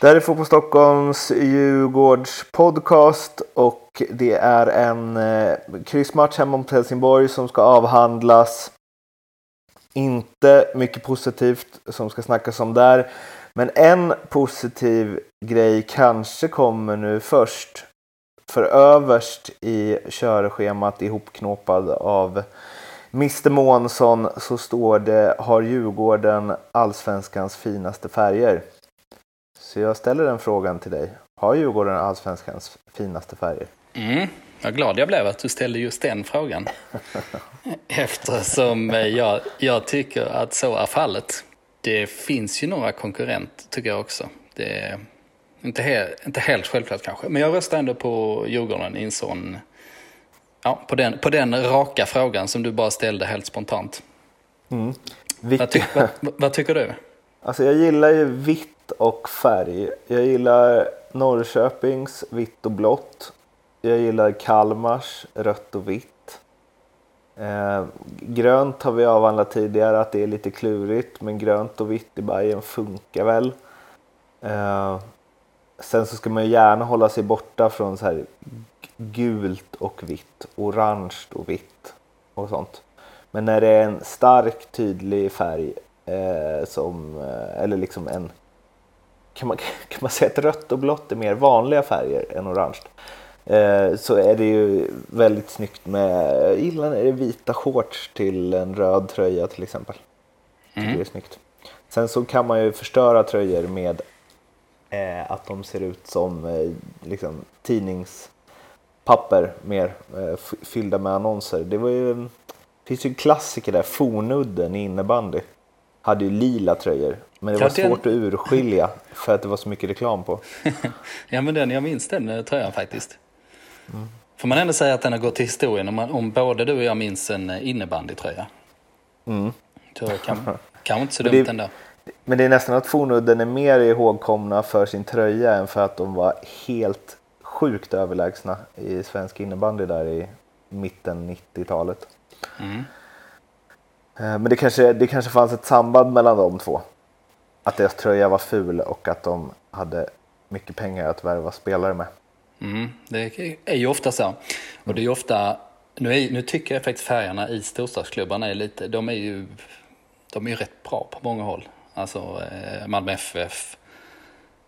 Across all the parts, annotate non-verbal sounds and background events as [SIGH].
Det här är Fotboll Stockholms Djurgårds podcast och det är en eh, kryssmatch hemma mot Helsingborg som ska avhandlas. Inte mycket positivt som ska snackas om där. Men en positiv grej kanske kommer nu först. För överst i körschemat ihopknåpad av Mr Månsson så står det Har Djurgården allsvenskans finaste färger? Så jag ställer den frågan till dig. Har Djurgården allsvenskans finaste färger? Mm, vad glad jag blev att du ställde just den frågan. [LAUGHS] Eftersom jag, jag tycker att så är fallet. Det finns ju några konkurrenter tycker jag också. Det är inte, he inte helt självklart kanske. Men jag röstar ändå på Djurgården i en sån... Ja, på den, på den raka frågan som du bara ställde helt spontant. Mm. Vad, ty vad, vad tycker du? Alltså jag gillar ju vitt och färg. Jag gillar Norrköpings vitt och blått. Jag gillar Kalmars rött och vitt. Eh, grönt har vi avhandlat tidigare att det är lite klurigt men grönt och vitt i Bayern funkar väl. Eh, sen så ska man ju gärna hålla sig borta från så här gult och vitt, orange och vitt och sånt. Men när det är en stark tydlig färg eh, som, eh, eller liksom en kan man, [LAUGHS] kan man säga att rött och blått är mer vanliga färger än orange. Eh, så är det ju väldigt snyggt med, jag gillar när det är vita shorts till en röd tröja till exempel. Mm. Det är snyggt. Sen så kan man ju förstöra tröjor med eh, att de ser ut som eh, liksom, tidningspapper mer eh, fyllda med annonser. Det var ju, det finns ju klassiker där, Fornudden i innebandy hade ju lila tröjor. Men det var ja, svårt den... att urskilja för att det var så mycket reklam på. [LAUGHS] ja men den, jag minns den eh, tröjan faktiskt. Mm. Får man ändå säga att den har gått till historien om, man, om både du och jag minns en eh, innebandytröja. Mm. Så kan, kan [LAUGHS] inte så dumt det, ändå. Men det är nästan att Fornudden är mer ihågkomna för sin tröja än för att de var helt sjukt överlägsna i svensk innebandy där i mitten 90-talet. Mm. Eh, men det kanske, det kanske fanns ett samband mellan de två. Att deras tröja var ful och att de hade mycket pengar att värva spelare med. Mm, det är ju ofta så. Och det är ofta, nu, är, nu tycker jag faktiskt färgerna i storstadsklubbarna är lite, de är ju, de är ju rätt bra på många håll. Alltså eh, Malmö FF,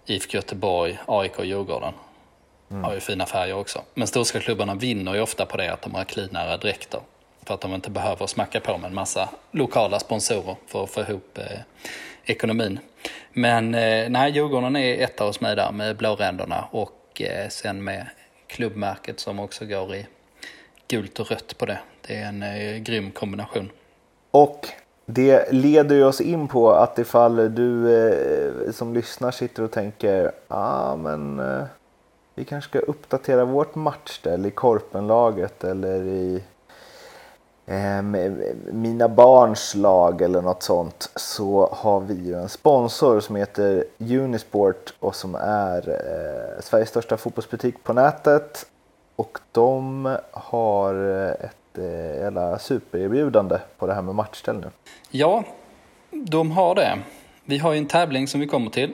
IFK Göteborg, AIK och Djurgården mm. har ju fina färger också. Men storstadsklubbarna vinner ju ofta på det att de har cleanare dräkter. För att de inte behöver smacka på med en massa lokala sponsorer för att få ihop eh, ekonomin. Men eh, nej, Djurgården är etta hos mig där med blåränderna och eh, sen med klubbmärket som också går i gult och rött på det. Det är en eh, grym kombination. Och det leder ju oss in på att ifall du eh, som lyssnar sitter och tänker ja ah, men eh, vi kanske ska uppdatera vårt matchställ i Korpenlaget eller i mina barns lag eller något sånt så har vi ju en sponsor som heter Unisport och som är eh, Sveriges största fotbollsbutik på nätet. Och de har ett eh, jävla supererbjudande på det här med matchställ nu. Ja, de har det. Vi har ju en tävling som vi kommer till.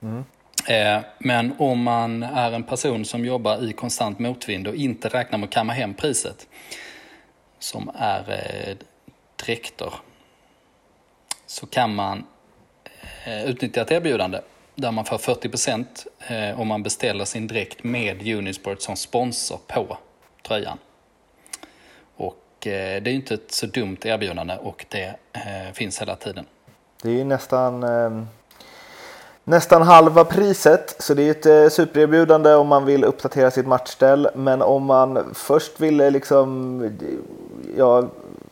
Mm. Eh, men om man är en person som jobbar i konstant motvind och inte räknar med att kamma hem priset som är eh, dräkter så kan man eh, utnyttja ett erbjudande där man får 40% eh, om man beställer sin dräkt med Unisport som sponsor på tröjan. Och eh, det är inte ett så dumt erbjudande och det eh, finns hela tiden. Det är ju nästan eh, nästan halva priset. Så det är ett eh, supererbjudande om man vill uppdatera sitt matchställ. Men om man först vill eh, liksom, jag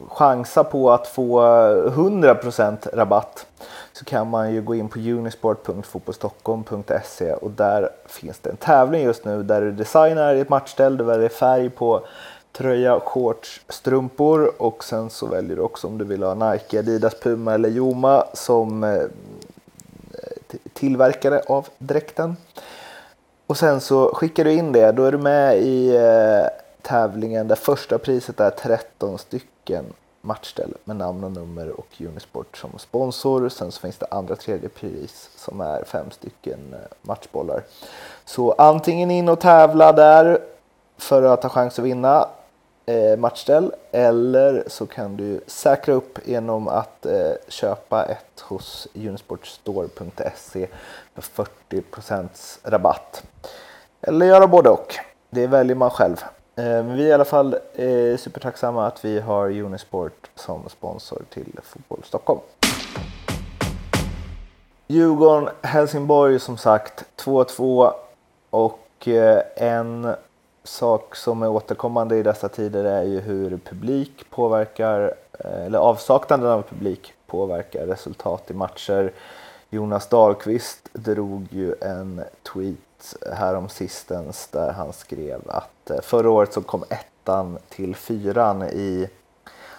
chansar på att få 100% rabatt så kan man ju gå in på unisport.fotbollstockholm.se och där finns det en tävling just nu där du designar ett matchställ, du väljer färg på tröja, shorts, strumpor och sen så väljer du också om du vill ha Nike, Adidas, Puma eller Joma som eh, tillverkare av dräkten. Och sen så skickar du in det, då är du med i eh, tävlingen där första priset är 13 stycken matchställ med namn och nummer och Unisport som sponsor. Sen så finns det andra tredje pris som är fem stycken eh, matchbollar. Så antingen in och tävla där för att ha chans att vinna eh, matchställ eller så kan du säkra upp genom att eh, köpa ett hos unisportstore.se för 40% rabatt. Eller göra både och. Det väljer man själv. Eh, men vi är i alla fall eh, supertacksamma att vi har Unisport som sponsor till Fotboll Stockholm. Djurgården-Helsingborg som sagt 2-2 och eh, en sak som är återkommande i dessa tider är ju hur publik påverkar, eller avsaknaden av publik påverkar resultat i matcher. Jonas Dahlqvist drog ju en tweet härom sistens där han skrev att eh, förra året så kom ettan till fyran i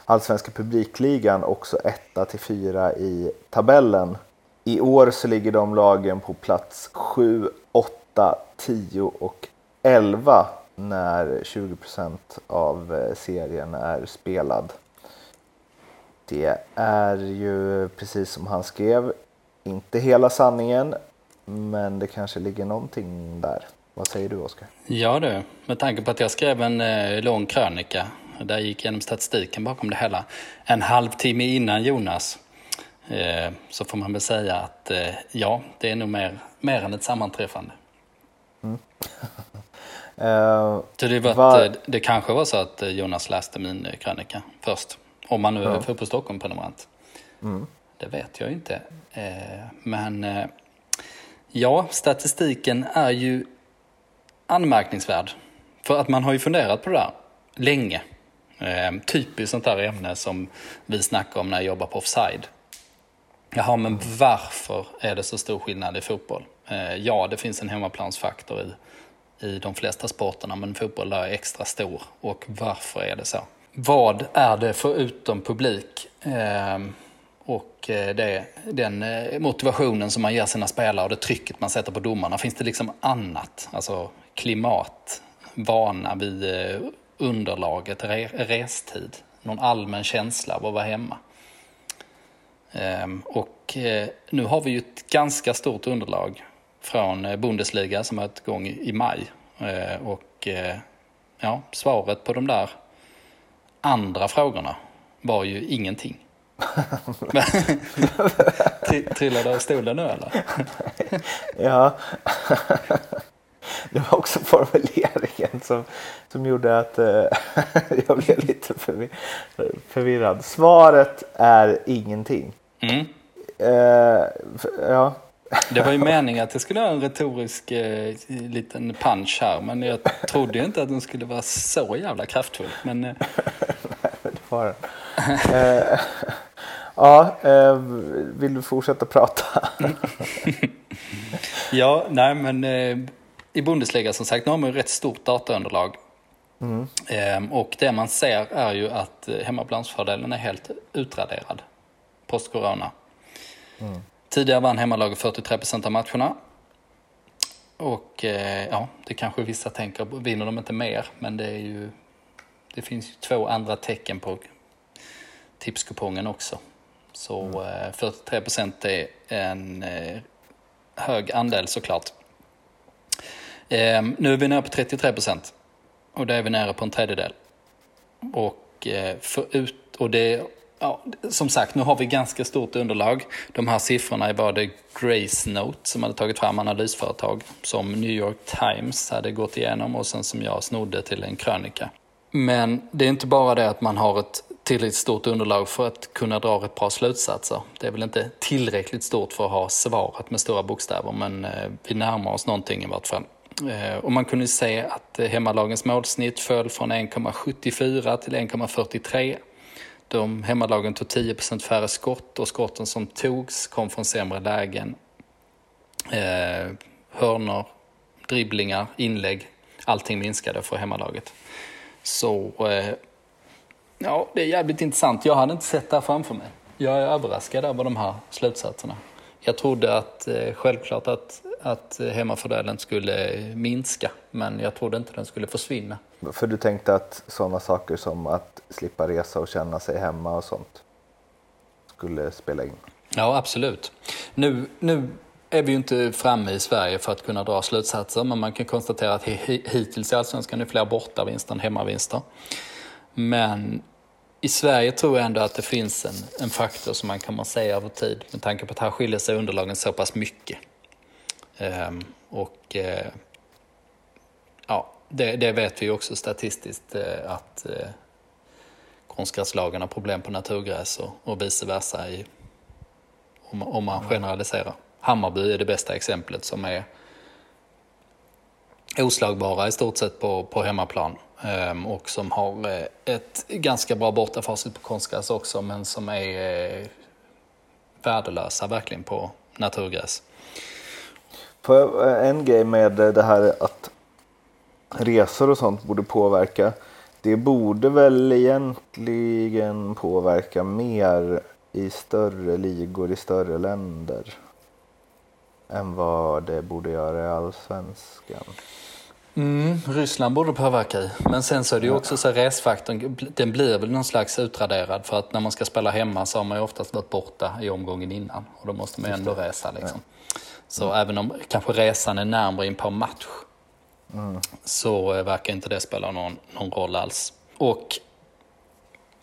allsvenska publikligan också etta till fyra i tabellen. I år så ligger de lagen på plats 7, 8, 10 och 11 när 20 procent av eh, serien är spelad. Det är ju precis som han skrev, inte hela sanningen, men det kanske ligger någonting där. Vad säger du Oskar? Ja du, med tanke på att jag skrev en eh, lång krönika där jag gick igenom statistiken bakom det hela en halvtimme innan Jonas eh, så får man väl säga att eh, ja, det är nog mer, mer än ett sammanträffande. Mm. Uh, [LAUGHS] så det, var var... Eh, det kanske var så att eh, Jonas läste min krönika först. Om man nu är ja. på Stockholm prenumerant. Mm. Det vet jag inte. Men ja, statistiken är ju anmärkningsvärd. För att man har ju funderat på det där länge. Ehm, typiskt sånt där ämne som vi snackar om när jag jobbar på Offside. Jaha, men varför är det så stor skillnad i fotboll? Ehm, ja, det finns en hemmaplansfaktor i i de flesta sporterna, men fotboll är extra stor. Och varför är det så? Vad är det förutom publik ehm, eh, och eh, det, den eh, motivationen som man ger sina spelare och det trycket man sätter på domarna? Finns det liksom annat? Alltså klimat, vana vid eh, underlaget, re, restid, någon allmän känsla av att vara hemma. Ehm, och nu har vi ju ett ganska stort underlag från Bundesliga som är igång i maj. Och ja, svaret på de där andra frågorna var ju ingenting. [LAUGHS] Trillade av stolen nu eller? [LAUGHS] ja. Det var också formuleringen som, som gjorde att [LAUGHS] jag blev lite förvir förvirrad. Svaret är ingenting. Mm. Uh, ja, det var ju meningen att det skulle ha en retorisk eh, liten punch här, men jag trodde ju inte att den skulle vara så jävla kraftfull. Men, eh... Men det var den. eh, ja, eh, vill du fortsätta prata? [LAUGHS] ja, nej men eh, i Bundesliga som sagt, nu har man ju rätt stort dataunderlag. Mm. Ehm, och det man ser är ju att hemmaplansfördelen är helt utraderad post-corona. Mm. Tidigare vann hemmalaget 43% av matcherna. Och eh, ja, det kanske vissa tänker, vinner de inte mer? Men det är ju, det finns ju två andra tecken på tipskupongen också. Så mm. eh, 43 är en eh, hög andel såklart. Eh, nu är vi nere på 33% och då är vi nere på en tredjedel. Och, eh, för ut, och det ja, som sagt, nu har vi ganska stort underlag. De här siffrorna var det Grace Note som hade tagit fram analysföretag som New York Times hade gått igenom och sen som jag snodde till en krönika. Men det är inte bara det att man har ett tillräckligt stort underlag för att kunna dra rätt bra slutsatser. Det är väl inte tillräckligt stort för att ha svaret med stora bokstäver, men eh, vi närmar oss någonting i vart fall. Eh, och man kunde se att eh, hemmalagens målsnitt föll från 1,74 till 1,43 de hemmalagen tog 10 färre skott och skotten som togs kom från sämre lägen. Eh, hörnor, dribblingar, inlägg, allting minskade för hemmalaget. Så eh, ja, det är jävligt intressant. Jag hade inte sett det här framför mig. Jag är överraskad över de här slutsatserna. Jag trodde att eh, självklart att att hemmafördelen skulle minska, men jag trodde inte den skulle försvinna. För du tänkte att sådana saker som att slippa resa och känna sig hemma och sånt skulle spela in? Ja, absolut. Nu, nu är vi ju inte framme i Sverige för att kunna dra slutsatser, men man kan konstatera att hittills i Allsvenskan är fler bortavinster än hemmavinster. Men i Sverige tror jag ändå att det finns en, en faktor som man kan man säga över tid med tanke på att här skiljer sig underlagen så pass mycket. Ehm, och eh, ja, det, det, vet vi ju också statistiskt eh, att eh, konstgräslagen har problem på naturgräs och, och vice versa i, om, om man generaliserar. Hammarby är det bästa exemplet som är oslagbara i stort sett på, på hemmaplan. Ehm, och som har eh, ett ganska bra bortafacit på konstgräs också men som är eh, värdelösa verkligen på naturgräs. För eh, en grej med det här att resor och sånt borde påverka. Det borde väl egentligen påverka mer i större ligor i större länder än vad det borde göra i allsvenskan. Mm, Ryssland borde påverka i. Men sen så är det ju också så att resfaktorn, den blir väl någon slags utraderad för att när man ska spela hemma så har man ju oftast varit borta i omgången innan och då måste man ändå resa liksom. Ja. Så mm. även om kanske resan är närmare in på match mm. så eh, verkar inte det spela någon, någon roll alls. Och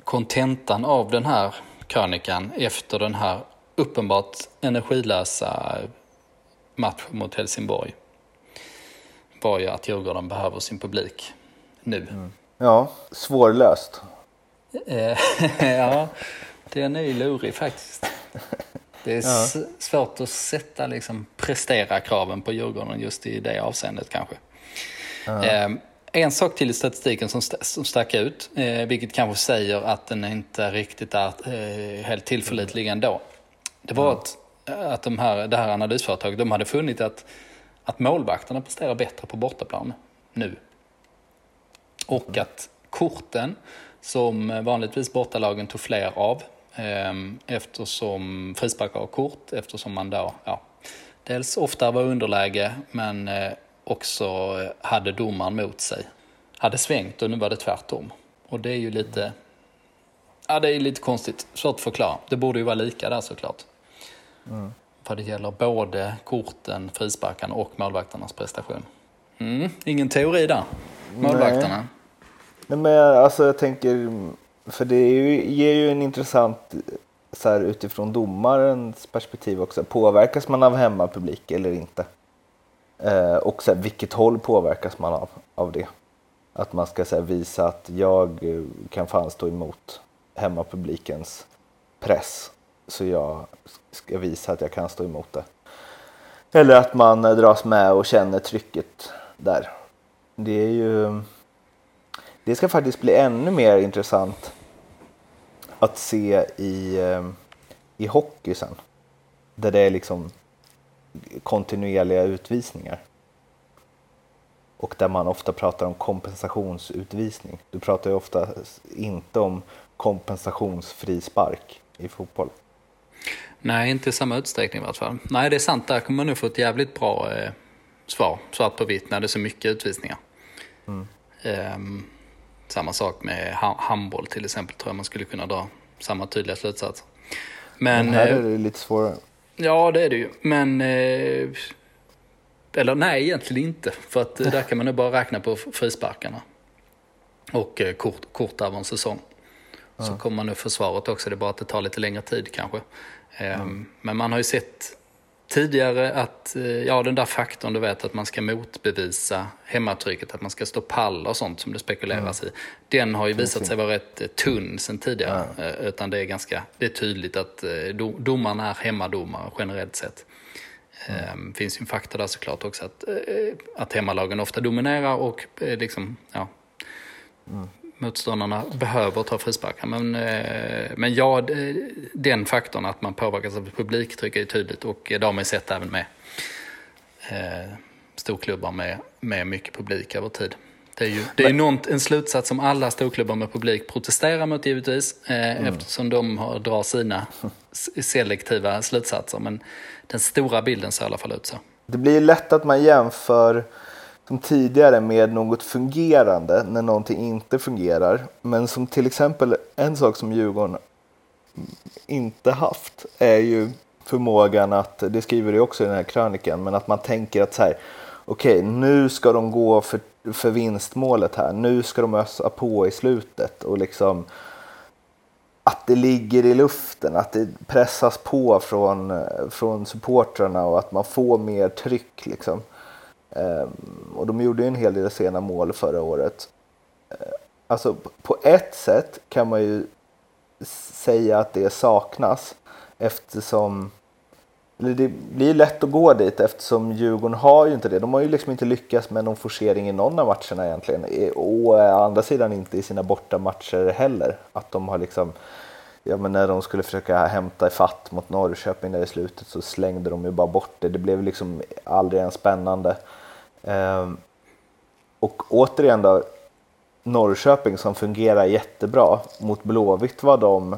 kontentan av den här krönikan efter den här uppenbart energilösa match mot Helsingborg var ju att Djurgården behöver sin publik nu. Mm. Ja, svårlöst. Eh, [LAUGHS] ja, den är ju lurig faktiskt. Det är ja. svårt att sätta liksom, prestera-kraven på Djurgården just i det avseendet kanske. Ja. Eh, en sak till i statistiken som, st som stack ut, eh, vilket kanske säger att den inte riktigt är eh, helt tillförlitlig ändå. Det var att, att de här, det här analysföretaget de hade funnit att att målvakterna presterar bättre på bortaplan nu. Och att korten, som vanligtvis bortalagen tog fler av, ehm, eftersom frisparkar har kort, eftersom man då, ja, dels ofta var underläge, men eh, också hade domaren mot sig. Hade svängt och nu var det tvärtom. Och det är ju lite, ja det är lite konstigt, svårt att förklara. Det borde ju vara lika där såklart. Mm vad det gäller både korten, frisparkarna och målvakternas prestation. Mm, ingen teori där, målvakterna. Nej. Nej, men alltså jag tänker, för det ju, ger ju en intressant, så här, utifrån domarens perspektiv också, påverkas man av hemmapublik eller inte? Eh, och så här, vilket håll påverkas man av, av det? Att man ska så här, visa att jag kan fan stå emot hemmapublikens press så jag ska visa att jag kan stå emot det. Eller att man dras med och känner trycket där. Det är ju... Det ska faktiskt bli ännu mer intressant att se i, eh, i hockey sen. Där det är liksom kontinuerliga utvisningar. Och där man ofta pratar om kompensationsutvisning. Du pratar ju ofta inte om kompensationsfri spark i fotboll. Nej, inte i samma utsträckning i vart fall. Nej, det är sant. Där kommer man nog få ett jävligt bra eh, svar, svart på vitt, när det är så mycket utvisningar. Mm. Eh, samma sak med ha handboll till exempel, tror jag man skulle kunna dra samma tydliga slutsats. Men, Men här är det lite svårare. Ja, det är det ju. Men... Eh, eller nej, egentligen inte. För att där kan man nog bara räkna på frisparkarna. Och eh, kort, kort över en säsong. Så kommer man nog få svaret också, det är bara att det tar lite längre tid kanske. Mm. Men man har ju sett tidigare att, eh, ja den där faktorn du vet att man ska motbevisa hemmatrycket, att man ska stå pall och sånt som det spekuleras mm. i. Den har ju visat sig vara rätt eh, tunn sen tidigare. Mm. Utan det är ganska det är tydligt att domarna är hemmadomare generellt sett. Mm. Ehm, finns ju en faktor där såklart också att, att hemmalagen ofta dominerar och liksom, ja, mm motståndarna behöver ta frisparkar. Men, eh, men ja, den faktorn att man påverkas av publiktryck är tydligt och det har man sett även med eh, storklubbar med, med mycket publik över tid. Det är ju det är något, en slutsats som alla storklubbar med publik protesterar mot givetvis eh, mm. eftersom de har, drar sina selektiva slutsatser. Men den stora bilden ser i alla fall ut så. det blir lätt att man jämför som tidigare med något fungerande när någonting inte fungerar. Men som till exempel en sak som Djurgården inte haft är ju förmågan att, det skriver du också i den här krönikan, men att man tänker att så här, okej, okay, nu ska de gå för, för vinstmålet här, nu ska de ösa på i slutet och liksom att det ligger i luften, att det pressas på från, från supportrarna och att man får mer tryck. Liksom. Ehm, och de gjorde ju en hel del sena mål förra året. Eh, alltså på ett sätt kan man ju säga att det saknas eftersom det blir lätt att gå dit eftersom Djurgården har ju inte det. De har ju liksom inte lyckats med någon forcering i någon av matcherna egentligen. Och å andra sidan inte i sina bortamatcher heller. Att de har liksom, ja men när de skulle försöka hämta ifatt mot Norrköping där i slutet så slängde de ju bara bort det. Det blev liksom aldrig ens spännande. Ehm, och återigen då, Norrköping som fungerar jättebra. Mot Blåvitt var de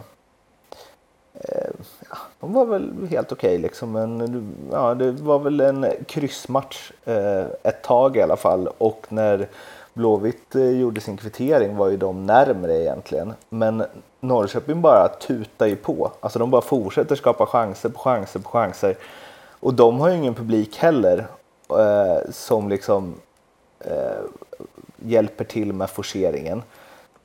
eh, ja, de var väl helt okej okay liksom. Men ja, det var väl en kryssmatch eh, ett tag i alla fall. Och när Blåvitt eh, gjorde sin kvittering var ju de närmre egentligen. Men Norrköping bara tutar ju på. Alltså de bara fortsätter skapa chanser på chanser på chanser. Och de har ju ingen publik heller eh, som liksom eh, hjälper till med forceringen.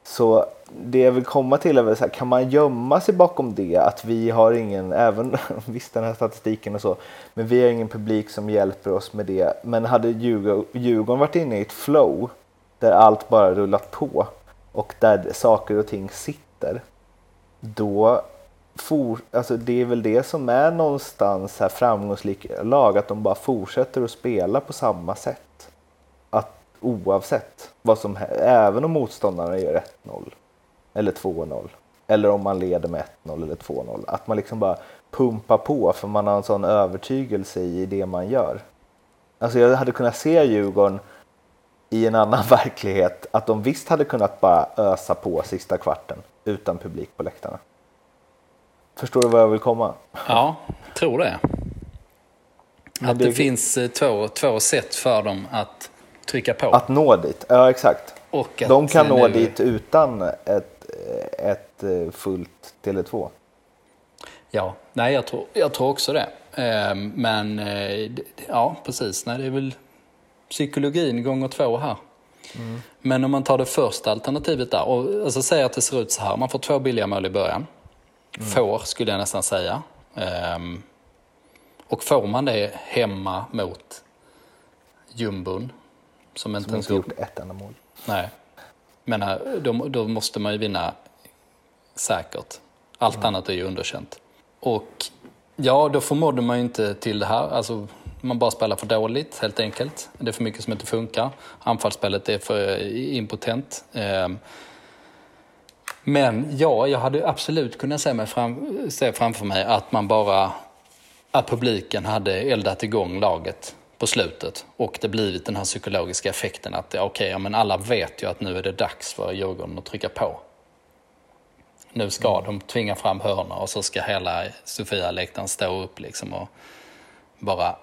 Så det jag vill komma till är väl så här, kan man gömma sig bakom det att vi har ingen, även [LAUGHS] visst den här statistiken och så, men vi har ingen publik som hjälper oss med det. Men hade Djurgården varit inne i ett flow där allt bara rullat på och där saker och ting sitter, då for, alltså det är väl det som är någonstans här framgångsrika lag, att de bara fortsätter att spela på samma sätt. Att oavsett vad som även om motståndarna gör 1-0 eller 2-0 eller om man leder med 1-0 eller 2-0, att man liksom bara pumpar på för man har en sån övertygelse i det man gör. Alltså jag hade kunnat se Djurgården i en annan [LAUGHS] verklighet, att de visst hade kunnat bara ösa på sista kvarten utan publik på läktarna. Förstår du vad jag vill komma? Ja, tror det. Att det, det finns eh, två, två sätt för dem att trycka på. Att nå dit, ja exakt. Och De kan nå nu... dit utan ett, ett eh, fullt Tele2. Ja, nej jag tror, jag tror också det. Ehm, men eh, ja, precis. Nej, det är väl psykologin gånger två här. Mm. Men om man tar det första alternativet där och alltså, säger att det ser ut så här. Man får två billiga mål i början. Mm. Får skulle jag nästan säga. Um, och får man det hemma mot jumbon. Som inte, som inte gjort ett enda mål. Nej. Men då, då måste man ju vinna säkert. Allt mm. annat är ju underkänt. Och ja, då förmådde man ju inte till det här. Alltså, man bara spelar för dåligt helt enkelt. Det är för mycket som inte funkar. Anfallsspelet är för impotent. Men ja, jag hade absolut kunnat se, mig fram, se framför mig att man bara, att publiken hade eldat igång laget på slutet och det blivit den här psykologiska effekten att okej, okay, ja, men alla vet ju att nu är det dags för Djurgården att trycka på. Nu ska mm. de tvinga fram hörnor och så ska hela Sofia-läktaren stå upp liksom och bara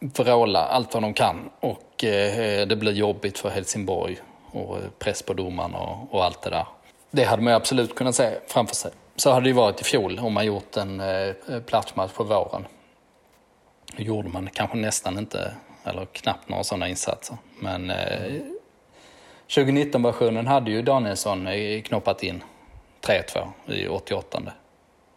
vråla allt vad de kan och eh, det blir jobbigt för Helsingborg och press på domaren och, och allt det där. Det hade man absolut kunnat se framför sig. Så hade det varit i fjol om man gjort en eh, platsmatch på våren. Då gjorde man kanske nästan inte, eller knappt några sådana insatser. Men eh, 2019-versionen hade ju Danielsson knoppat in 3-2 i 88.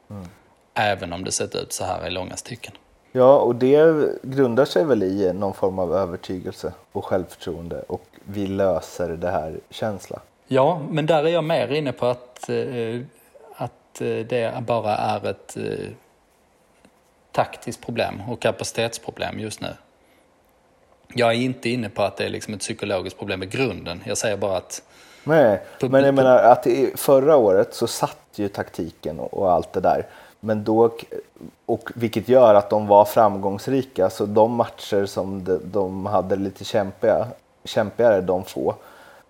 Mm. Även om det sett ut så här i långa stycken. Ja, och det grundar sig väl i någon form av övertygelse och självförtroende och vi löser det här känsla. Ja, men där är jag mer inne på att, eh, att eh, det bara är ett eh, taktiskt problem och kapacitetsproblem just nu. Jag är inte inne på att det är liksom ett psykologiskt problem i grunden. Jag säger bara att... Nej, men jag menar att förra året så satt ju taktiken och allt det där. Men då, och vilket gör att de var framgångsrika. Så de matcher som de, de hade lite kämpiga, kämpigare, de få,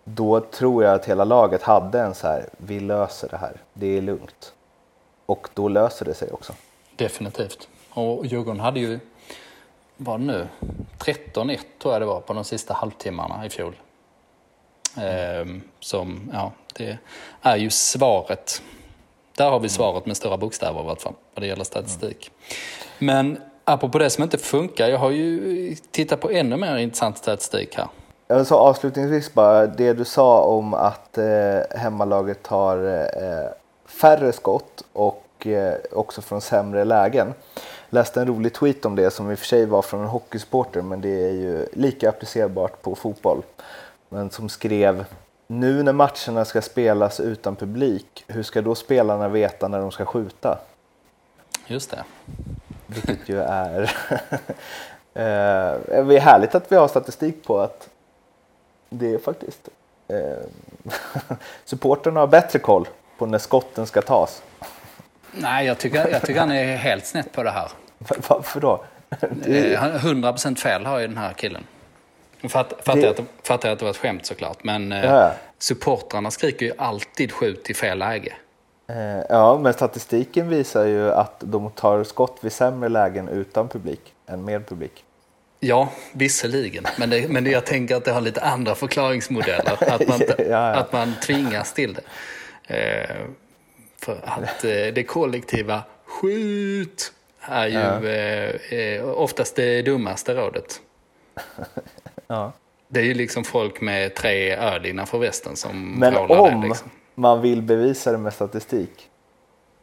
då tror jag att hela laget hade en så här, vi löser det här, det är lugnt. Och då löser det sig också. Definitivt. Och Djurgården hade ju vad nu, 13-1 tror jag det var på de sista halvtimmarna i fjol. Ehm, som, ja, det är ju svaret. Där har vi svaret med stora bokstäver i vart fall, vad det gäller statistik. Men apropå det som inte funkar, jag har ju tittat på ännu mer intressant statistik här. Jag sa avslutningsvis bara det du sa om att eh, hemmalaget har eh, färre skott och eh, också från sämre lägen. Läste en rolig tweet om det som i och för sig var från en hockeysporter men det är ju lika applicerbart på fotboll. Men som skrev nu när matcherna ska spelas utan publik, hur ska då spelarna veta när de ska skjuta? Just det. Vilket ju är... [LAUGHS] eh, det är härligt att vi har statistik på att det är faktiskt... Eh, [LAUGHS] supporterna har bättre koll på när skotten ska tas. Nej, jag tycker, jag tycker han är helt snett på det här. Varför då? [LAUGHS] Eh, han- 100% fel har ju den här killen. Fatt- Fattar jag, att- fattar jag att det var ett skämt såklart, men eh, Ja. supportrarna skriker ju alltid skjut i fel läge. Eh, ja, men statistiken visar ju att de tar skott vid sämre lägen utan publik än med publik. Ja, visserligen. Men, det, men det, jag tänker att det har lite andra förklaringsmodeller. Att man, [LAUGHS] Ja, ja. Att man tvingas till det. Eh, för att eh, det kollektiva skjut är ju Ja. eh, eh, oftast det dummaste rådet. [LAUGHS] Ja. Det är ju liksom folk med tre öl innanför västen som Men om det. Liksom. man vill bevisa det med statistik,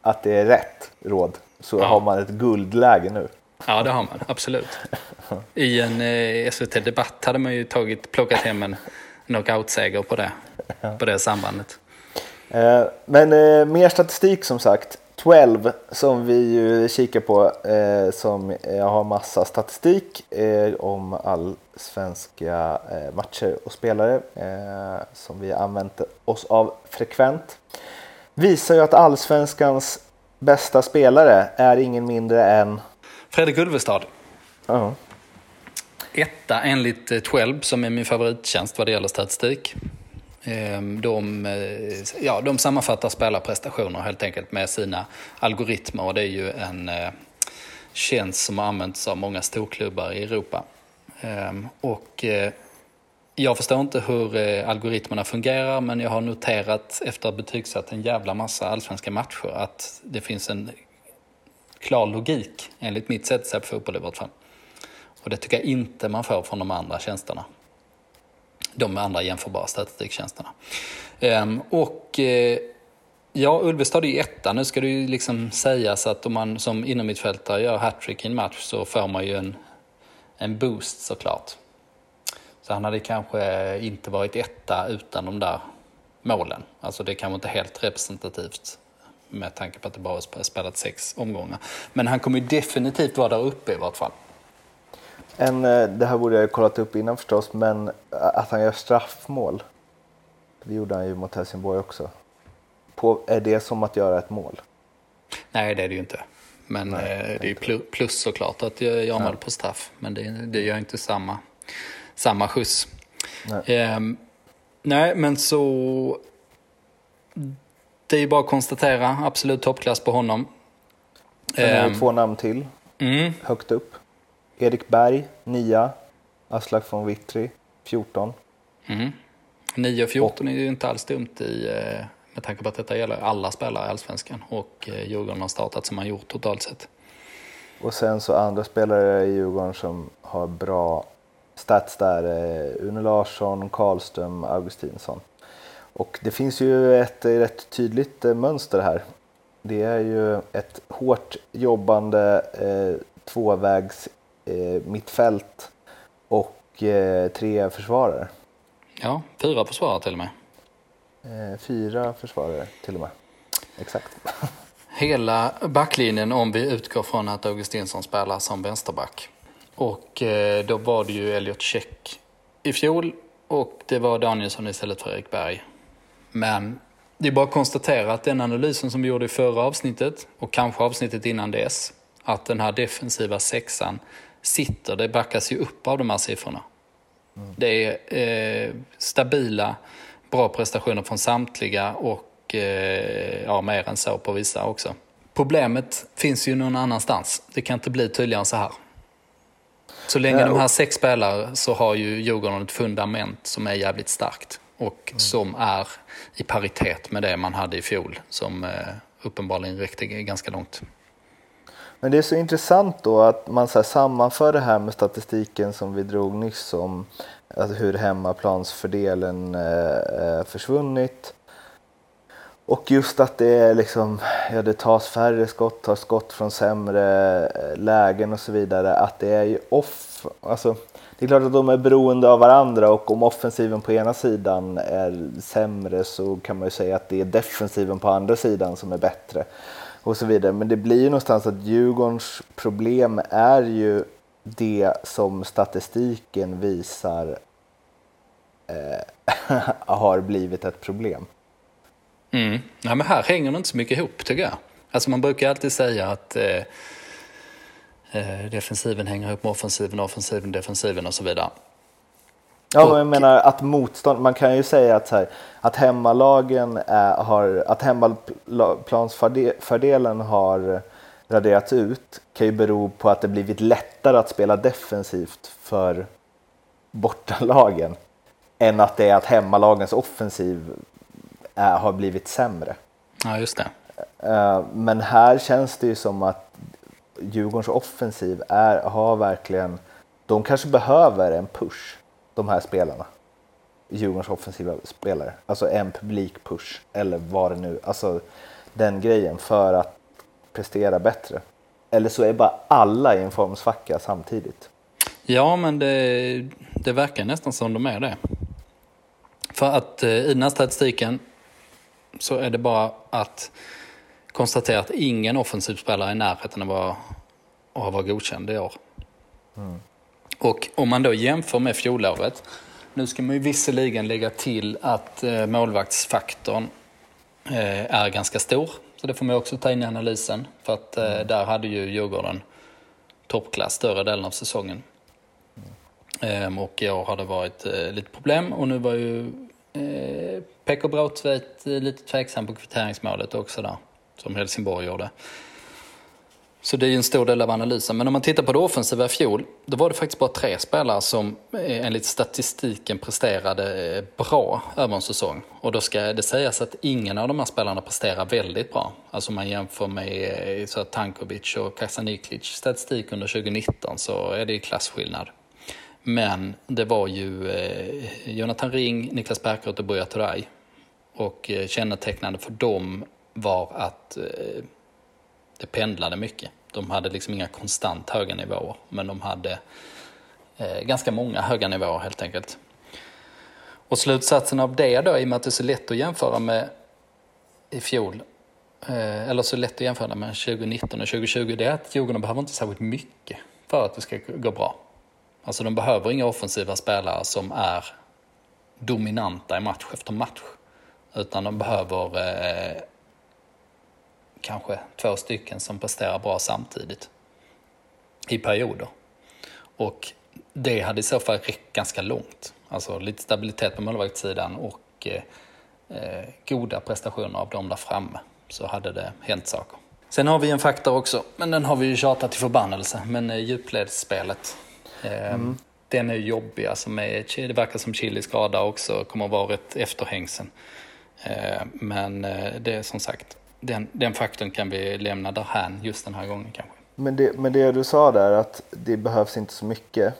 att det är rätt råd, så har man ett guldläge nu. Ja, det har man. Absolut. [LAUGHS] I en eh, SVT-debatt hade man ju tagit, plockat hem en knockout-seger på det, på det sambandet. Eh, Men eh, mer statistik som sagt. 12 som vi ju kikar på eh, som eh, har massa statistik eh, om allsvenska eh, matcher och spelare som vi använt oss av frekvent. Visar ju att allsvenskans bästa spelare är ingen mindre än Fredrik Ulvestad. Ja. Etta enligt eh, 12 som är min favorittjänst vad det gäller statistik. Ehm, de, eh, ja, de sammanfattar spelarprestationer helt enkelt med sina algoritmer och det är ju en eh, tjänst som har använts av många storklubbar i Europa. Ehm, och jag förstår inte hur algoritmerna fungerar men jag har noterat efter att ha betygsatt en jävla massa allsvenska matcher att det finns en klar logik enligt mitt sätt att se på fotboll i vart fall. Och det tycker jag inte man får från de andra tjänsterna. De andra jämförbara statistiktjänsterna. Ehm, och eh, ja, Ulvestad är ju etta. Nu ska det ju liksom sägas att om man som innermittfältare gör hattrick i en match så får man ju en, en boost såklart. Så han hade kanske inte varit etta utan de där målen. Alltså det kanske inte helt representativt med tanke på att det bara spelat sex omgångar. Men han kommer ju definitivt vara där uppe i vart fall. En, eh, det här borde jag kollat upp innan förstås, men eh, att han gör straffmål. Det gjorde han ju mot Helsingborg också. På, är det som att göra ett mål? Nej, det är det ju inte. Men Nej, eh, det är ju plu- plus såklart att jag gör mål på straff. Men det, det gör inte samma, samma skjuts. Nej. Ehm, nej, men så... Det är ju bara att konstatera, absolut toppklass på honom. Sen är det Ehm, två namn till, mm, högt upp. Erik Berg, 9. Aslak von Witry, 14. mm. 9 och 14 är ju inte alls dumt i, eh, med tanke på att detta gäller alla spelare i Allsvenskan. Och eh, Djurgården har startat som man gjort totalt sett. Och sen så andra spelare i Djurgården som har bra stats där. eh, Une Larsson, Karlström, Augustinsson. Och det finns ju ett rätt tydligt mönster här. Det är ju ett hårt jobbande eh, tvåvägs eh, mittfält och eh, tre försvarare. Ja, fyra försvarare till och med. Eh, fyra försvarare till och med. Exakt. [LAUGHS] Hela backlinjen om vi utgår från att Augustinsson spelar som vänsterback. Och eh, då var det ju Elliot Check i fjol och det var Danielsson istället för Erik Berg. Men det är bara att konstatera att den analysen som vi gjorde i förra avsnittet och kanske avsnittet innan dess, att den här defensiva sexan sitter, det backas ju upp av de här siffrorna. Det är eh, stabila, bra prestationer från samtliga och eh, ja, mer än så på vissa också. Problemet finns ju någon annanstans. Det kan inte bli tydligare än så här. Så länge de här sex spelar så har ju Djurgården ett fundament som är jävligt starkt. Och mm. som är i paritet med det man hade i fjol. Som eh, uppenbarligen räckte ganska långt. Men det är så intressant då att man så sammanför det här med statistiken som vi drog nyss om alltså hur hemmaplansfördelen eh, eh, försvunnit. Och just att det är liksom, ja det tas färre skott, tas skott från sämre eh, lägen och så vidare. Att det är ju off, alltså det är klart att de är beroende av varandra och om offensiven på ena sidan är sämre så kan man ju säga att det är defensiven på andra sidan som är bättre och så vidare. Men det blir ju någonstans att Djurgårdens problem är ju det som statistiken visar eh, [LAUGHS] har blivit ett problem. Mm. Ja, men här hänger det inte så mycket ihop tycker jag. Alltså man brukar alltid säga att eh, eh, defensiven hänger ihop med offensiven, offensiven, defensiven och så vidare. Ja, och, jag menar att motstånd, man kan ju säga att, så här, att hemmalagen är, har, att hemmaplansfördelen har raderats ut kan ju bero på att det blivit lättare att spela defensivt för bortalagen än att det är att hemmalagens offensiv är, har blivit sämre. Ja, just det. Eh, men här känns det ju som att Djurgårdens offensiv är, har verkligen, de kanske behöver en push, de här spelarna. Djurgårdens offensiva spelare, alltså en publikpush eller vad det nu, alltså den grejen för att prestera bättre. Eller så är bara alla i en formsvacka samtidigt. Ja, men det, det verkar nästan som de är det. För att eh, i den här statistiken så är det bara att konstatera att ingen offensiv spelare är i närheten av att, att vara godkänd i år. Mm. Och om man då jämför med fjolåret, nu ska man ju visserligen lägga till att eh, målvaktsfaktorn eh, är ganska stor. Så det får man också ta in i analysen. För att eh, mm. där hade ju Djurgården toppklass större delen av säsongen. Mm. och i år har det varit lite problem och nu var ju Pekko Brautveit lite tveksam på kvitteringsmålet också där, som Helsingborg gjorde. Så det är ju en stor del av analysen. Men om man tittar på det offensiva i fjol, då var det faktiskt bara tre spelare som eh, enligt statistiken presterade eh, bra över en säsong. Och då ska det sägas att ingen av de här spelarna presterar väldigt bra. Alltså om man jämför med eh, så Tankovic och Kasaniklic statistik under 2019 så är det ju klasskillnad. Men det var ju Jonathan Ring, Niklas Bärkroth och Buya Turay. Och kännetecknande för dem var att det pendlade mycket. De hade liksom inga konstant höga nivåer, men de hade eh, ganska många höga nivåer helt enkelt. Och slutsatsen av det då, i och med att det är så lätt att jämföra med i fjol, eh, eller så lätt att jämföra med 2019 och 2020, det är att Djurgården behöver inte särskilt mycket för att det ska gå bra. Alltså de behöver inga offensiva spelare som är dominanta i match efter match. Utan de behöver eh, kanske två stycken som presterar bra samtidigt. I perioder. Och det hade i så fall räckt ganska långt. Alltså lite stabilitet på målvaktssidan och eh, goda prestationer av dem där framme. Så hade det hänt saker. Sen har vi en faktor också, men den har vi ju tjatat till förbannelse. Men eh, djupledsspelet Eh, mm. Den är jobbig, alltså med, det verkar som Chili skada också kommer att vara ett efterhängsen. Eh, men eh, det är som sagt, den, den faktorn kan vi lämna därhän just den här gången kanske. Men det, men det du sa där att det behövs inte så mycket.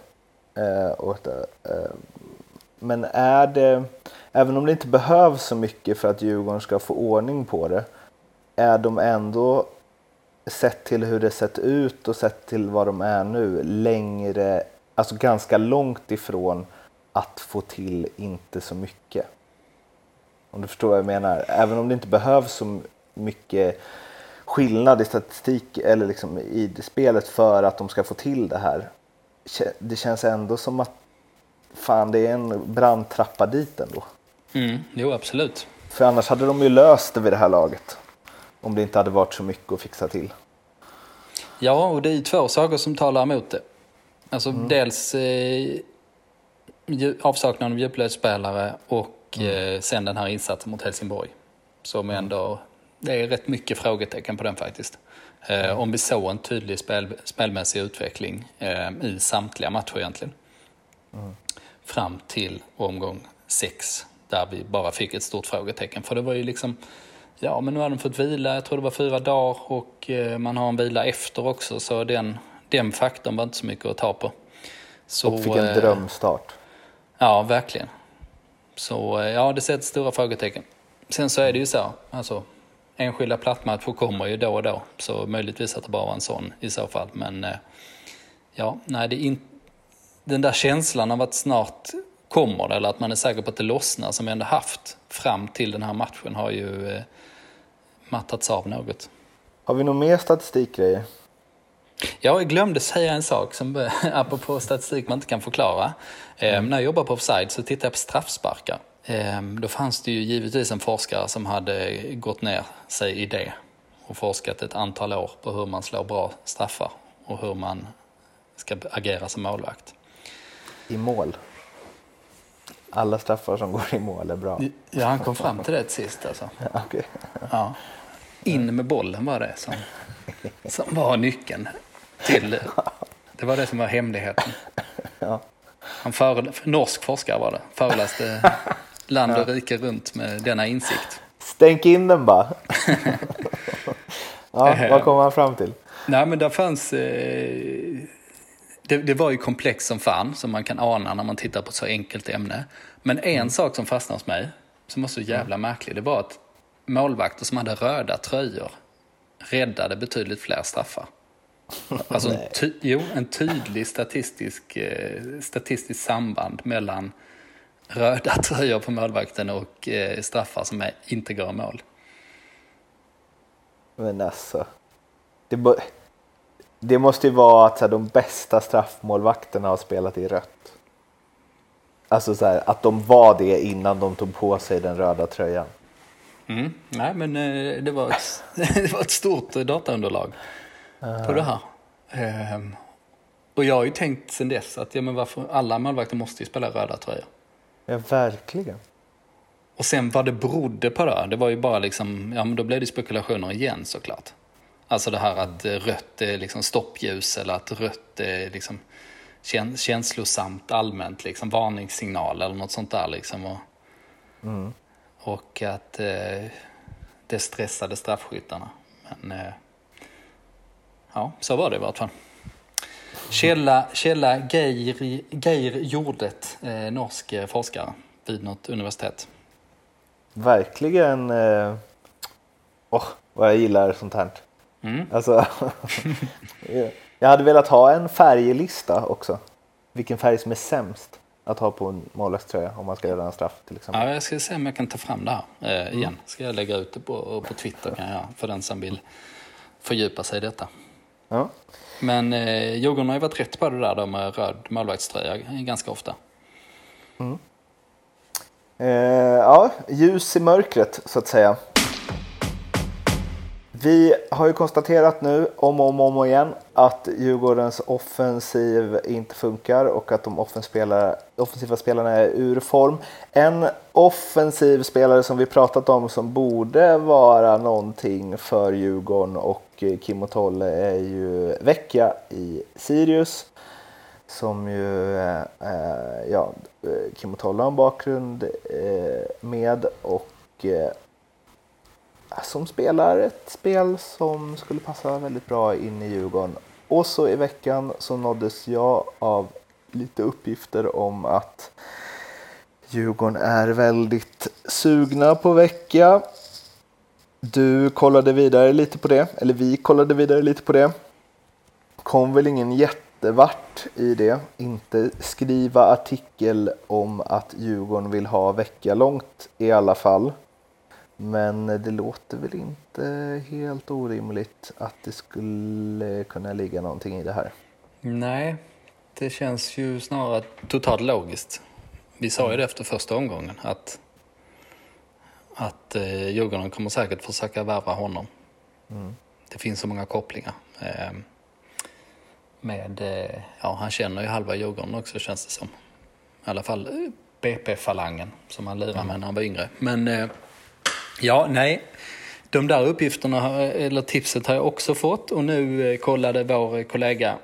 Eh, och, eh, men är det, även om det inte behövs så mycket för att Djurgården ska få ordning på det, är de ändå sett till hur det sett ut och sett till vad de är nu längre, alltså ganska långt ifrån att få till inte så mycket. Om du förstår vad jag menar. Även om det inte behövs så mycket skillnad i statistik eller liksom i spelet för att de ska få till det här. Det känns ändå som att fan, det är en brandtrappa dit ändå. Mm, jo, absolut. För annars hade de ju löst det vid det här laget. Om det inte hade varit så mycket att fixa till. Ja, och det är två saker som talar emot det. Alltså mm. dels eh, avsaknaden av djupledsspelare och mm. eh, sen den här insatsen mot Helsingborg. Som mm. ändå det är rätt mycket frågetecken på den faktiskt. Eh, om vi såg en tydlig spel, spelmässig utveckling eh, i samtliga matcher egentligen. Mm. Fram till omgång sex, där vi bara fick ett stort frågetecken. För det var ju liksom, ja men nu har de fått vila, jag tror det var fyra dagar och eh, man har en vila efter också. Så den, den faktorn var inte så mycket att ta på. Så, och fick en drömstart. Ja, verkligen. Så ja, det sätter stora frågetecken. Sen så är det ju så, alltså enskilda plattmatcher kommer ju då och då. Så möjligtvis att det bara var en sån i så fall. Men eh, ja, nej, det in... den där känslan av att snart kommer det, eller att man är säker på att det lossnar, som vi ändå haft fram till den här matchen, har ju eh, mattats av något. Har vi någon mer statistikgrejer? Jag glömde säga en sak, som, [LAUGHS] apropå statistik man inte kan förklara. Eh, mm. När jag jobbade på Offside så tittade jag på straffsparkar. Ehm, då fanns det ju givetvis en forskare som hade gått ner sig i det och forskat ett antal år på hur man slår bra straffar och hur man ska agera som målvakt. I mål? Alla straffar som går i mål är bra? Ja, han kom fram till det till sist alltså. [LAUGHS] Ja, okay. ja. In med bollen var det som, som var nyckeln till... Det var det som var hemligheten. Ja. Han före, norsk forskare var det, föreläste [LAUGHS] land och rike runt med denna insikt. Stänk in den bara. [LAUGHS] ja, vad kom han fram till? Nej, men där fanns... Eh, det, det, var ju komplext som fan, som man kan ana när man tittar på ett så enkelt ämne. Men en mm. sak som fastnade hos mig, som var så jävla mm. märklig, det var att målvakter som hade röda tröjor räddade betydligt fler straffar. Alltså en, [LAUGHS] ty, jo, en tydlig statistisk, eh, statistisk samband mellan röda [LAUGHS] tröjor på målvakten och eh, straffar som är, inte går i mål. Men alltså. Det, det måste ju vara att här, de bästa straffmålvakterna har spelat i rött. Alltså så här, att de var det innan de tog på sig den röda tröjan. Mm. Nej, men eh, det, var ett, [LAUGHS] det var ett stort dataunderlag uh. på det här. Um, och jag har ju tänkt sen dess att ja, men varför, alla målvakter måste ju spela röda tröjor. Ja, verkligen. Och sen vad det berodde på då, det var ju bara liksom, ja men då blev det spekulationer igen såklart. Alltså det här att rött är liksom stoppljus eller att rött är liksom känslosamt allmänt, liksom varningssignal eller något sånt där liksom. Och, mm. och att eh, det stressade straffskyttarna. Men eh, ja, så var det i vart fall. Källa, källa Geir, Geir Jordet, eh, norsk forskare vid något universitet. Verkligen. Eh, oh, vad jag gillar sånt här. Mm. Alltså, [LAUGHS] jag hade velat ha en färglista också. Vilken färg som är sämst att ha på en målvaktströja om man ska göra en straff till exempel. Ja, jag ska se om jag kan ta fram det här eh, igen. Mm. Ska jag lägga ut det på, på Twitter kan jag, för den som vill fördjupa sig i detta. Ja. Men eh, Djurgården har ju varit rätt på det där då med röd målvaktströja ganska ofta. Mm. Eh, ja, ljus i mörkret så att säga. Vi har ju konstaterat nu om och om, om igen att Djurgårdens offensiv inte funkar och att de offensiva spelarna är ur form. En offensiv spelare som vi pratat om som borde vara någonting för Djurgården och Eh, Kim och Tolle är ju Vecchia i Sirius som ju, eh, eh ja, eh, Kim och Tolle har en bakgrund eh, med och eh, som spelar ett spel som skulle passa väldigt bra in i Djurgården. Och så i veckan så nåddes jag av lite uppgifter om att Djurgården är väldigt sugna på vecka. Du kollade vidare lite på det, eller vi kollade vidare lite på det. Kom väl ingen jättevart i det. Inte skriva artikel om att Djurgården vill ha vecka långt i alla fall. Men det låter väl inte helt orimligt att det skulle kunna ligga någonting i det här. Nej, det känns ju snarare totalt logiskt. Vi sa ju det efter första omgången att, att eh, Djurgården kommer säkert försöka värva honom. Mm. Det finns så många kopplingar. Eh, med, eh, ja han känner ju halva Djurgården också känns det som. I alla fall eh, BP-falangen som han lirade med mm. när han var yngre. Men eh, Ja, nej. de där uppgifterna, eller tipset har jag också fått och nu kollade vår kollega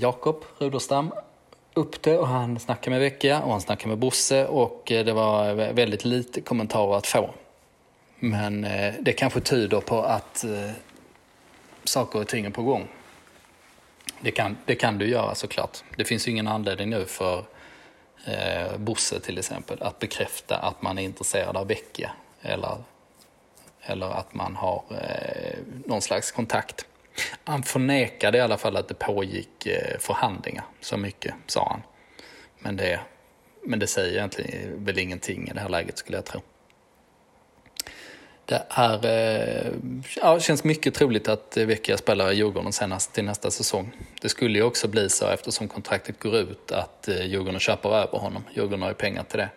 Jakob Ruderstam upp det och han snackade med Vecchia och han snackade med Bosse och eh, det var väldigt lite kommentarer att få. Men eh, det kanske tyder på att eh, saker och ting är på gång. Det kan, det kan du göra såklart. Det finns ju ingen anledning nu för eh, Bosse till exempel att bekräfta att man är intresserad av Vecchia eller, eller att man har eh, någon slags kontakt. Han förnekade i alla fall att det pågick eh, förhandlingar, så mycket sa han. Men det, men det säger egentligen eh, väl ingenting i det här läget skulle jag tro. Det är, eh, ja, känns mycket troligt att Vecchia spelar i Djurgården senast till nästa säsong. Det skulle ju också bli så eftersom kontraktet går ut att Djurgården köper över honom. Djurgården har ju pengar till det.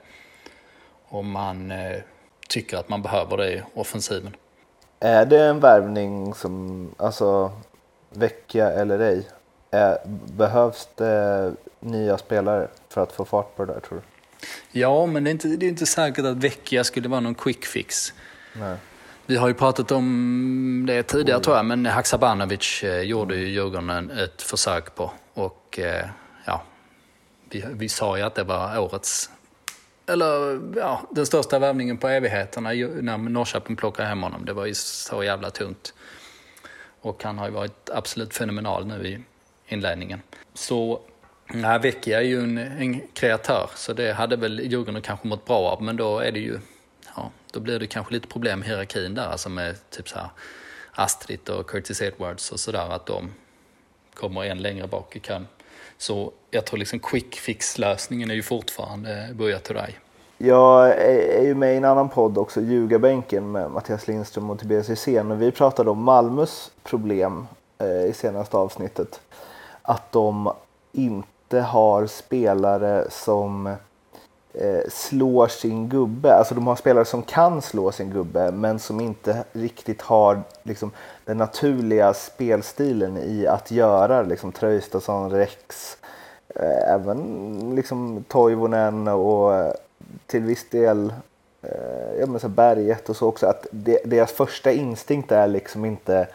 Och man eh, tycker att man behöver det i offensiven. Är det en värvning som, alltså Vecchia eller ej, är, behövs det nya spelare för att få fart på det där tror du? Ja, men det är inte, det är inte säkert att Vecchia skulle vara någon quick fix. Nej. Vi har ju pratat om det tidigare tror jag, men Haksabanovic eh, gjorde ju Djurgården ett försök på. Och eh, ja, vi, vi sa ju att det var årets, eller ja, den största värvningen på evigheterna när Norrköping plockade hem honom. Det var ju så jävla tungt. Och han har ju varit absolut fenomenal nu i inledningen. Så Nej, Vecchia är ju en, en kreatör, så det hade väl Djurgården kanske mått bra av, men då är det ju ja, då blir det kanske lite problem med hierarkin där, alltså med typ så här Astrid och Curtis Edwards och sådär, att de kommer en längre bak i kön. Så jag tror liksom quick fix-lösningen är ju fortfarande Buya Turay. Jag är ju med i en annan podd också, Ljugarbänken med Mattias Lindström och Tobias Hysén och vi pratade om Malmös problem eh, i senaste avsnittet. Att de inte har spelare som eh, slår sin gubbe. Alltså de har spelare som kan slå sin gubbe men som inte riktigt har liksom, den naturliga spelstilen i att göra liksom, Traustason, Rex, eh, även liksom, Toivonen och eh, till viss del eh, ja, men så Berget och så också. Att de, deras första instinkt är liksom inte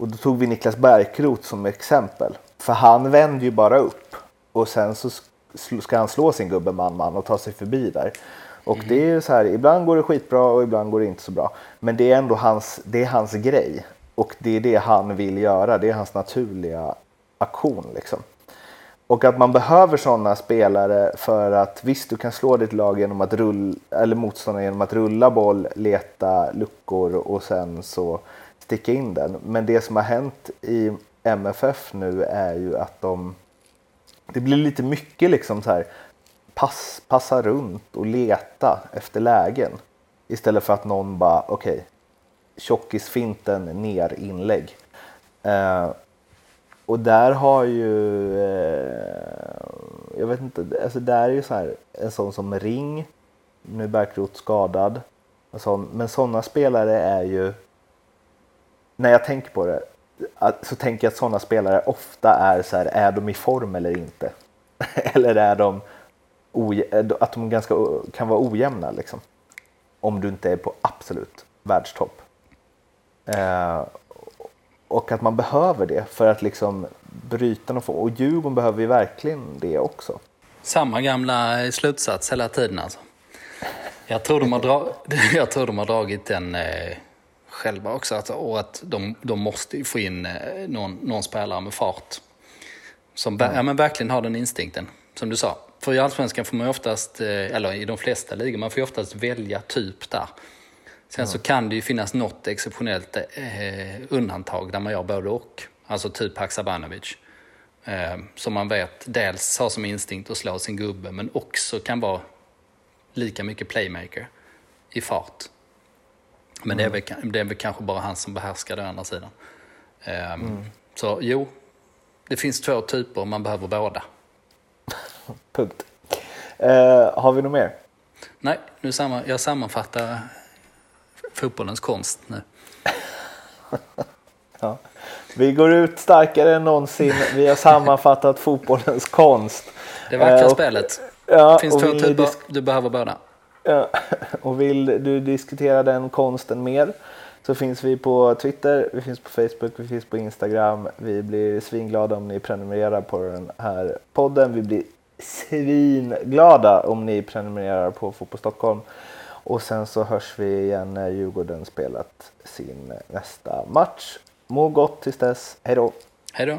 och då tog vi Niklas Bärkroth som exempel. För han vänder ju bara upp och sen så ska han slå sin gubbe man-man och ta sig förbi där. Och mm. det är ju så här, ibland går det skitbra och ibland går det inte så bra. Men det är ändå hans, det är hans grej. Och det är det han vill göra, det är hans naturliga aktion liksom. Och att man behöver sådana spelare för att visst, du kan slå ditt lag genom att rulla, eller motståndaren genom att rulla boll, leta luckor och sen så sticka in den. Men det som har hänt i MFF nu är ju att de det blir lite mycket liksom så här pass, passa runt och leta efter lägen istället för att någon bara okej, okay, tjockisfinten ner inlägg. Eh, och där har ju, eh, jag vet inte, alltså där är ju så här en sån som Ring, nu är Bärkroth skadad, sån, men sådana spelare är ju, när jag tänker på det, så tänker jag att sådana spelare ofta är så här, är de i form eller inte? [LAUGHS] eller är de att de ganska kan vara ojämna liksom? Om du inte är på absolut världstopp. Eh, och att man behöver det för att liksom bryta och få. Och Djurgården behöver ju verkligen det också. Samma gamla slutsats hela tiden alltså. Jag tror de har, dra [LAUGHS] jag tror de har dragit den eh, själva också. Alltså, och att de, de måste få in eh, någon, någon spelare med fart. Som mm. ja, men verkligen har den instinkten, som du sa. För i Allsvenskan får man ju oftast, eh, eller i de flesta ligor, man får ju oftast välja typ där. Sen mm. så kan det ju finnas något exceptionellt eh, undantag där man gör både och. Alltså typ Haksabanovic. Eh, som man vet dels har som instinkt att slå sin gubbe men också kan vara lika mycket playmaker i fart. Men det, är väl, det är väl kanske bara han som behärskar det andra sidan. Um, mm. Så jo, det finns två typer, man behöver båda. [LAUGHS] Punkt. Uh, har vi något mer? Nej, nu samma, jag sammanfattar fotbollens konst nu. [LAUGHS] ja. Vi går ut starkare än någonsin. Vi har sammanfattat fotbollens konst. Det vackra uh, spelet. Ja, finns två typer, du behöver båda. Eh, [LAUGHS] och vill du diskutera den konsten mer så finns vi på Twitter, vi finns på Facebook, vi finns på Instagram. Vi blir svinglada om ni prenumererar på den här podden. Vi blir svinglada om ni prenumererar på Fotboll Stockholm. Och sen så hörs vi igen när Djurgården spelat sin nästa match. Må gott tills dess. Hej då! Hej då!